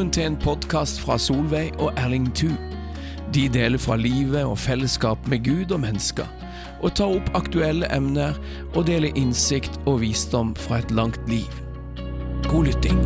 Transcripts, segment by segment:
Velkommen til en podkast fra Solveig og Erling Thu. De deler fra livet og fellesskap med Gud og mennesker, og tar opp aktuelle emner og deler innsikt og visdom fra et langt liv. God lytting.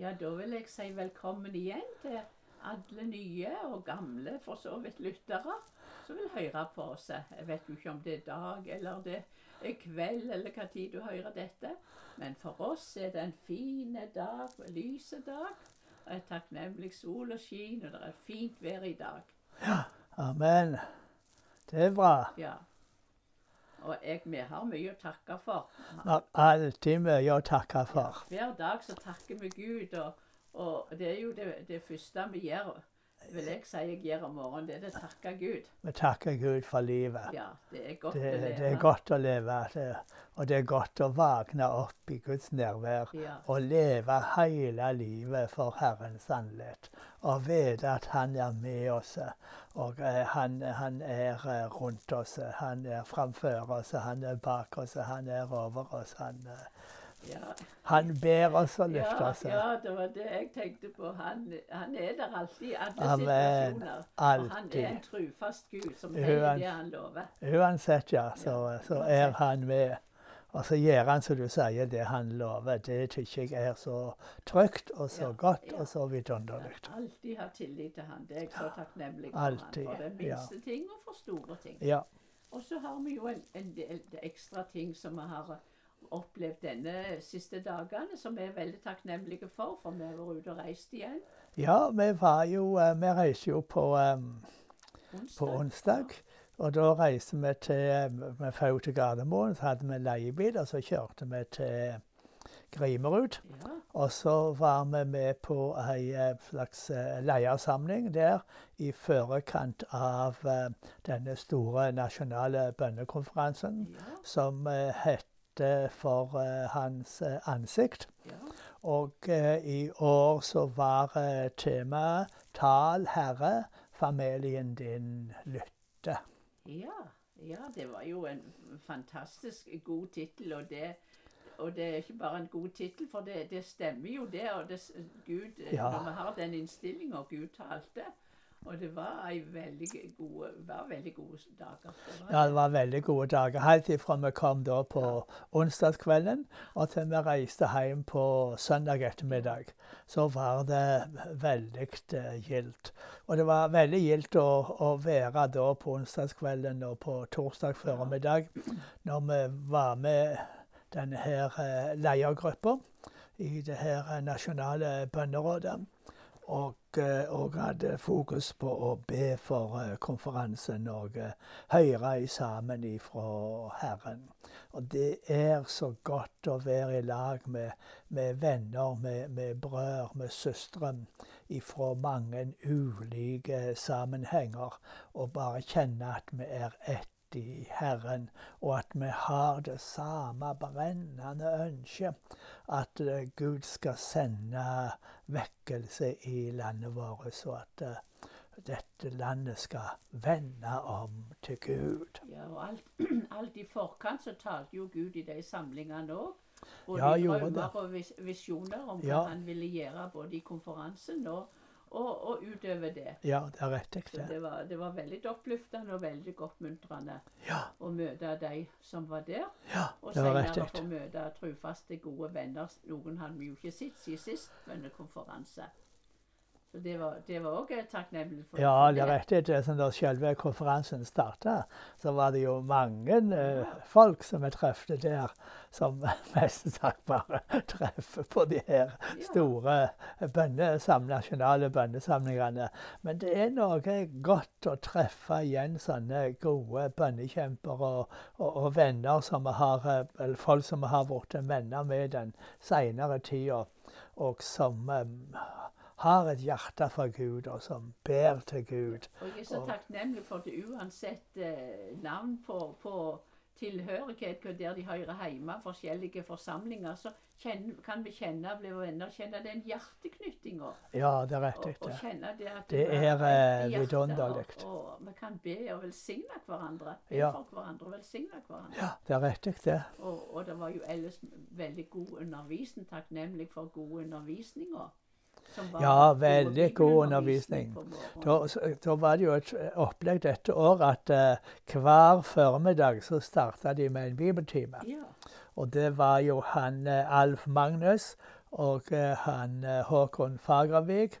Ja, da vil jeg si velkommen igjen til alle nye og gamle, for så vidt lyttere, som vil høre på oss. Jeg vet jo ikke om det er dag eller det er kveld eller hva tid du hører dette, men for oss er det en fin dag, lyse dag. Og en takknemlig sol og skin, og det er fint vær i dag. Ja. Amen. Det er bra. Ja. Og jeg, vi har mye å takke for. Vi har alltid mye å takke for. Hver dag så takker vi Gud, og, og det er jo det, det første vi gjør, vil jeg si jeg gjør om morgenen, det er å takke Gud. Vi takker Gud for livet. Ja, det er godt Det, å leve. det er godt å leve, det, og det er godt å våkne opp i Guds nærvær Ja. og leve hele livet for Herrens sannhet. Og vite at Han er med oss, og eh, han, han er eh, rundt oss. Han er framfor oss, han er bak oss, han er over oss. Han, eh, Ja. han ber oss å løfte Ja, oss. ja, det var det jeg tenkte på. Han, han er der alltid i alle Amen. situasjoner. Og han er en trufast Gud som Ja, holder det han lover. Uansett, ja, så, så uansett. er han med. Og så gjør han som du sier, det han lover. Det syns jeg er så trygt og så Ja, godt ja. og så vidunderlig. Alltid ha tillit til han. Det er jeg så takknemlig for. han, for For minste ja. ting og for store ting. Ja. Og så har vi jo en, en del ekstra ting som vi har opplevd denne siste dagene, som vi er veldig takknemlige for, for vi har vært ute og reist igjen. ja, vi var jo eh, Vi reiser jo på, em, på onsdag. Og da reiste vi til Vi fløy til Gardermoen, så hadde vi leiebil, og så kjørte vi til Grimerud. Ja, Og så var vi med på ei eh, slags eh, leiersamling der i førekant av denne store nasjonale bønnekonferansen ja, som eh, heter For eh, hans eh, ansikt. ja. Og eh, i år så var eh, temaet 'Tal, Herre, familien din lytte'. Ja, ja, det var jo en fantastisk god tittel, og det, og det er ikke bare en god tittel, for det, det stemmer jo det, og det, Gud, Ja. når vi har den innstillinga, Gud talte, og det var veldig gode, var veldig gode dager. Det var Ja, det var veldig gode dager. Helt ifra vi kom da på onsdagskvelden og til vi reiste hjem på søndag ettermiddag, så var det veldig eh, gildt. Og det var veldig gildt å, å være da på onsdagskvelden og på torsdag formiddag, når vi var med denne her eh, leiergruppa i det her eh, nasjonale bønnerådet. Og, eh, og hadde fokus på å be for eh, konferansen og eh, høre sammen ifra Herren. Og det er så godt å være i lag med, med venner, med, med brødre, med søstre ifra mange ulike sammenhenger, og bare kjenne at vi er ett i Herren, og at vi har det samme brennende ønsket. At eh, Gud skal sende vekkelse i landet vårt, så at eh, dette landet skal vende om til Gud. Ja, og alt, alt i forkant så talte jo Gud i de samlingene òg. Både Ja, drømmer og visjoner om Ja. hva han ville gjøre både i konferansen og, og, og utover det. Ja, det er rett. Det. det var, det var veldig oppløftende og veldig oppmuntrende Ja, å møte de som var der. ja, Og det var rett. Og senere få møte trufaste, gode venner. Noen hadde vi jo ikke sett siden sist bønnekonferanse. Så det var det var òg takknemlig for. Ja, det er riktig. Det som da selve konferansen starta, så var det jo mange eh, folk som vi trefte der, som mest sagt bare treffer på de her store bønnesam, nasjonale bønnesamlingene. Men det er noe godt å treffe igjen sånne gode bønnekjemper og, og, og venner som har, eh, eller folk som vi har blitt venner med den seinere tida, og som eh, har et hjerte for Gud, og som ber til Gud. Og jeg er så takknemlig for det uansett eh, navn på, på tilhørighet, der de hører hjemme, forskjellige forsamlinger, så kjenner, kan vi kjenne, bli venner, kjenne den hjerteknyttinga. Ja, det er Og, og det. kjenne det at Det er, rett eh, vidunderlig. Og, og vi kan be og velsigne hverandre. Be Ja. for hverandre og velsigne hverandre. Ja, det er rett, det. Og, og det var jo ellers veldig god undervisning. Takknemlig for gode undervisninger. Ja, veldig god undervisning. Da, da var det jo et opplegg dette året at uh, hver formiddag så starta de med en bibeltime. Ja. Og det var jo han uh, Alf Magnus og uh, han Håkon Fagervik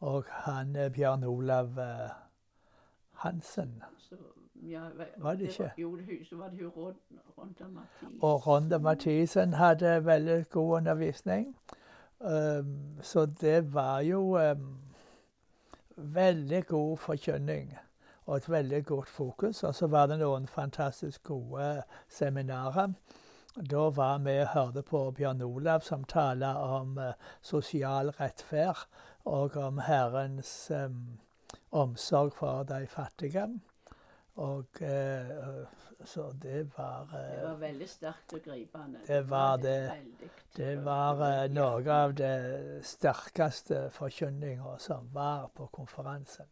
og han Bjørn Olav Hansen. Så, ja, Var det ikke? Var, jo, så var det jo Ronde Ronda Mathis. Og Ronde Mathisen hadde veldig god undervisning. Um, så det var jo um, veldig god forkynning og et veldig godt fokus. Og så var det noen fantastisk gode seminarer. Da var vi og hørte på Bjørn Olav som taler om uh, sosial rettferd og om Herrens um, omsorg for de fattige. Og eh, så det var Det eh, var veldig sterkt og gripende. Det var det. Det, Det var eh, noe av det sterkeste forkynninga som var på konferansen.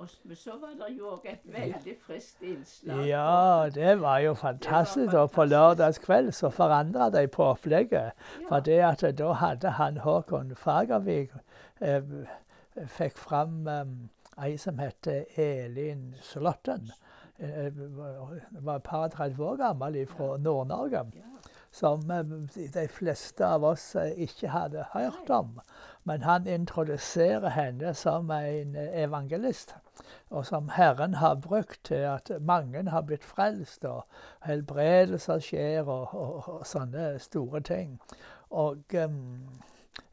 Og men så var det jo òg et veldig friskt innslag. Ja, det var jo fantastisk. Og på lørdagskveld så forandra de på opplegget. Ja. For det at da hadde han Håkon Fagervik eh, fikk fram eh, ei som het Elin Slåtten. Hun var et par og 30 år gammel fra Nord-Norge. Som eh, de fleste av oss eh, ikke hadde hørt om. Men han introduserer henne som en evangelist, og som Herren har brukt til at mange har blitt frelst, og helbredelser skjer, og, og, og sånne store ting. Og um,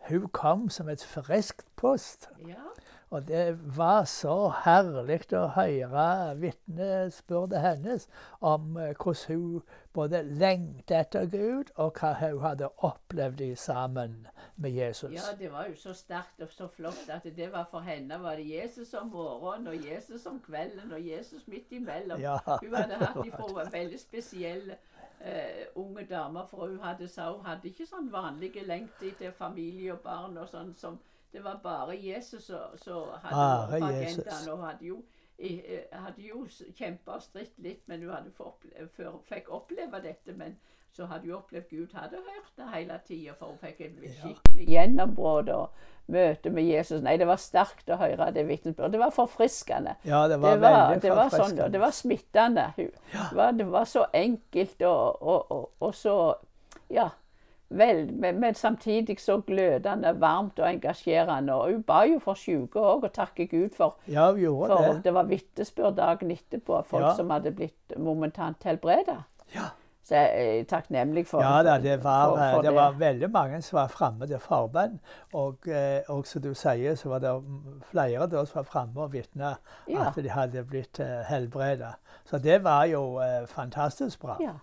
hun kom som et friskt pust. ja. Og det var så herlig å høre vitnesbyrdet hennes om eh, hvordan hun både lengtet etter Gud, og hva hun hadde opplevd i sammen med Jesus. Ja, det var jo så sterkt og så flott at det var for henne var det Jesus om morgenen og Jesus om kvelden og Jesus midt imellom. Ja, Hun hadde hatt ifra veldig spesielle Uh, unge damer, for hun hadde, sa hun hadde ikke sånn vanlige lengter til familie og barn og sånn som Det var bare Jesus som hadde Bare agendaen. Og hadde jo, i- eh, hadde jo kjempa og stritt litt, men hun hadde hun fikk oppleve dette. Men så hadde hun opplevd Gud hadde hørt det hele tida, for hun fikk et skikkelig gjennombrudd og møte med Jesus. Nei, det var sterkt å høre det vitnesbyrdet. Det var forfriskende. Ja, det var, Det var, veldig det var sånn, forfriskende. Sånn, det var smittende. Ja. Det, var, det var så enkelt og, og, og, og så Ja. Vel, men, men samtidig så glødende, varmt og engasjerende. Og hun ba jo for syke òg, og takke Gud for ja, For det. det var vitnesbyrd dagen etterpå, folk Ja. som hadde blitt momentant helbreda. Ja. Så jeg er takknemlig for Ja da, det var, for, for det var veldig mange som var framme til forbønn. Og, eh, og som du sier, så var det flere da som var framme og vitna Ja. at de hadde blitt helbredet. helbreda. Så det var jo eh, fantastisk bra. Ja.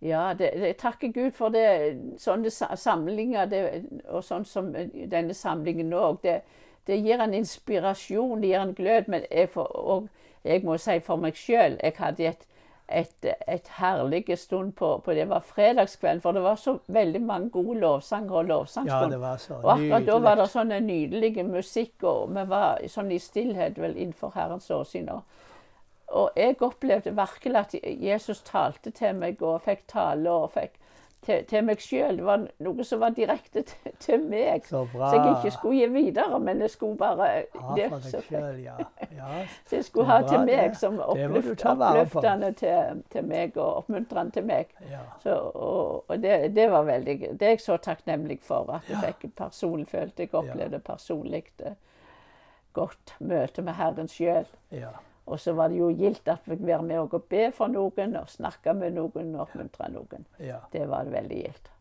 Ja, det, jeg takker Gud for det. Sånne samlinger, det, og sånn som denne samlingen òg, det, det gir en inspirasjon, det gir en glød. Men jeg, for, og jeg må si for meg sjøl, jeg hadde et, et, et herlig stund på, på Det var fredagskvelden, for det var så veldig mange gode lovsanger og Ja, det var så Og akkurat da var det sånn nydelig musikk, og vi var sånn i stillhet vel innenfor Herrens åsyn. Og, og jeg opplevde virkelig at Jesus talte til meg, og fikk tale og fikk til, til meg sjøl. Det var noe som var direkte til, til meg. Så. Så jeg ikke skulle gi videre, men jeg skulle bare ha det, deg sjøl, ja. ja. så jeg skulle ha til meg det. som oppløft, oppløftende til, til meg, og oppmuntrende til meg. ja. Så, og og det, det var veldig Det er jeg så takknemlig for. At jeg fikk personlig følte jeg opplevde personlig eh, godt møte med Herren sjøl. Og så var det jo gildt at vi fikk være med og be for noen, og snakke med noen og oppmuntre noen. ja. Det var veldig gildt.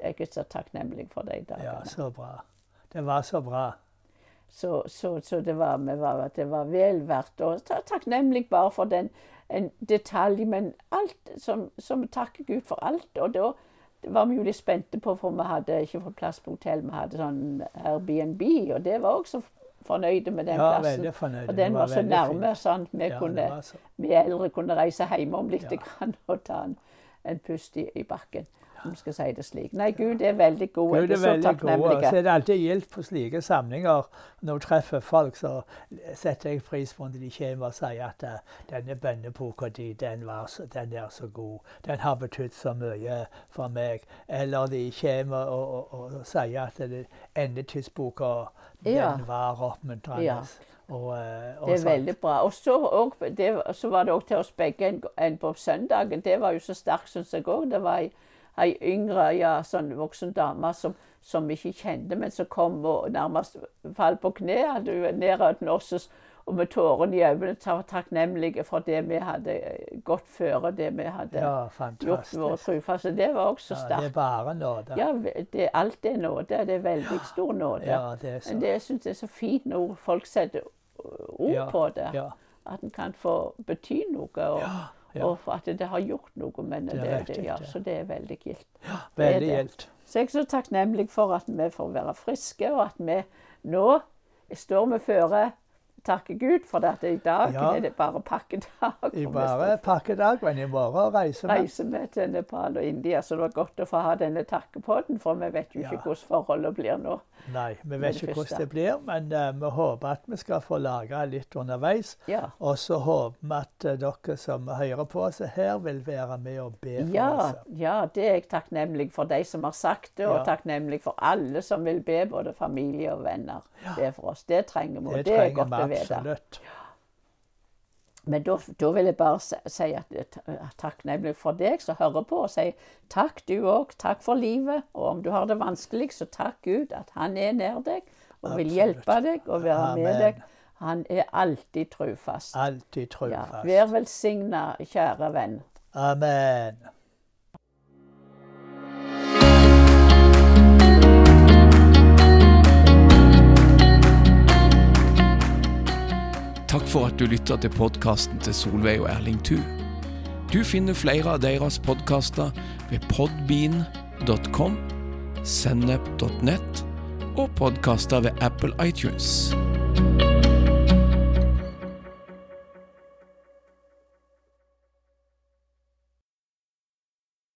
Jeg er så takknemlig for de Ja, så bra. Det var så bra. Så, så, så det, var, var, det var vel verdt å ta, takknemlig bare for den en detalj, men alt som, som takker Gud for alt. Og da var vi jo litt spente på, for vi hadde ikke fått plass på hotell. Vi hadde sånn Airbnb, og det var også fornøyde med den Ja, plassen. veldig fornøyd. Og den var, så veldig nærme, sånn vi, Ja, kunne, så. vi eldre kunne reise hjemom litt Ja. og ta en, en pust i, i bakken, om vi skal si det slik. Nei, Gud er veldig god. Gud er er så veldig god. og. Så er det alltid gildt på slike samlinger. Når du treffer folk, så setter jeg pris på når de kommer og sier at eh, denne bønneboka di, den, var den er så god. Den har betydd så mye for meg. Eller de kommer og, og, og sier at det- endetidsboka, Ja. den var oppmuntrende. Ja. Og, eh, og Det er sant. veldig bra. Og så, og, det, så var det òg til oss begge en, en på søndagen. Det var jo så sterkt, syns jeg òg. Det var ei, yngre, ja, sånn voksen dame som, som vi ikke kjente, men som kom og nærmest falt på kne hadde jo ned oss. og- med tårene i øynene var takknemlige for det vi hadde gått føre, det vi hadde Ja, gjort våre trufaste. Det var også Ja, det er bare nåde. Ja, det, alt er nåde. Det er veldig stor nåde. Ja, det er så. Men det jeg synes jeg er så fint når folk setter ord på det. At en kan få bety noe, og, ja. og for at det har gjort noe. Men det, døde. ja, så det er veldig gildt. veldig gildt. Så jeg er så takknemlig for at vi får være friske, og at vi nå står vi føre takke Gud for det at i dag Ja. er det bare pakkedag. I bare pakkedag, men i morgen reiser vi. reiser vi til Nepal og India, så det var godt å få ha denne takkepodden, for vi vet jo ikke Ja. hvordan forholdet blir nå. Nei, vi vet ikke hvordan det blir, men uh, vi håper at vi skal få lage litt underveis. Ja. Og så håper vi at uh, dere som hører på oss her, vil være med og be for Ja, oss. ja, det er jeg takknemlig for de som har sagt det, og takknemlig for alle som vil be, både familie og venner. be for oss. Det trenger vi, og Det det, er godt å vite. Absolutt. Men da, da vil jeg bare si, at takknemlig for deg som hører på, og si takk du òg. Takk for livet. Og om du har det vanskelig, så takk Gud at han er nær deg og vil hjelpe deg og være med deg. Han er alltid trufast. Alltid Ja, vær velsigna, kjære venn. Amen. Takk for at du lytter til podkasten til Solveig og Erling Thu. Du finner flere av deres podkaster ved podbean.com, sennep.net og podkaster ved Apple iTunes.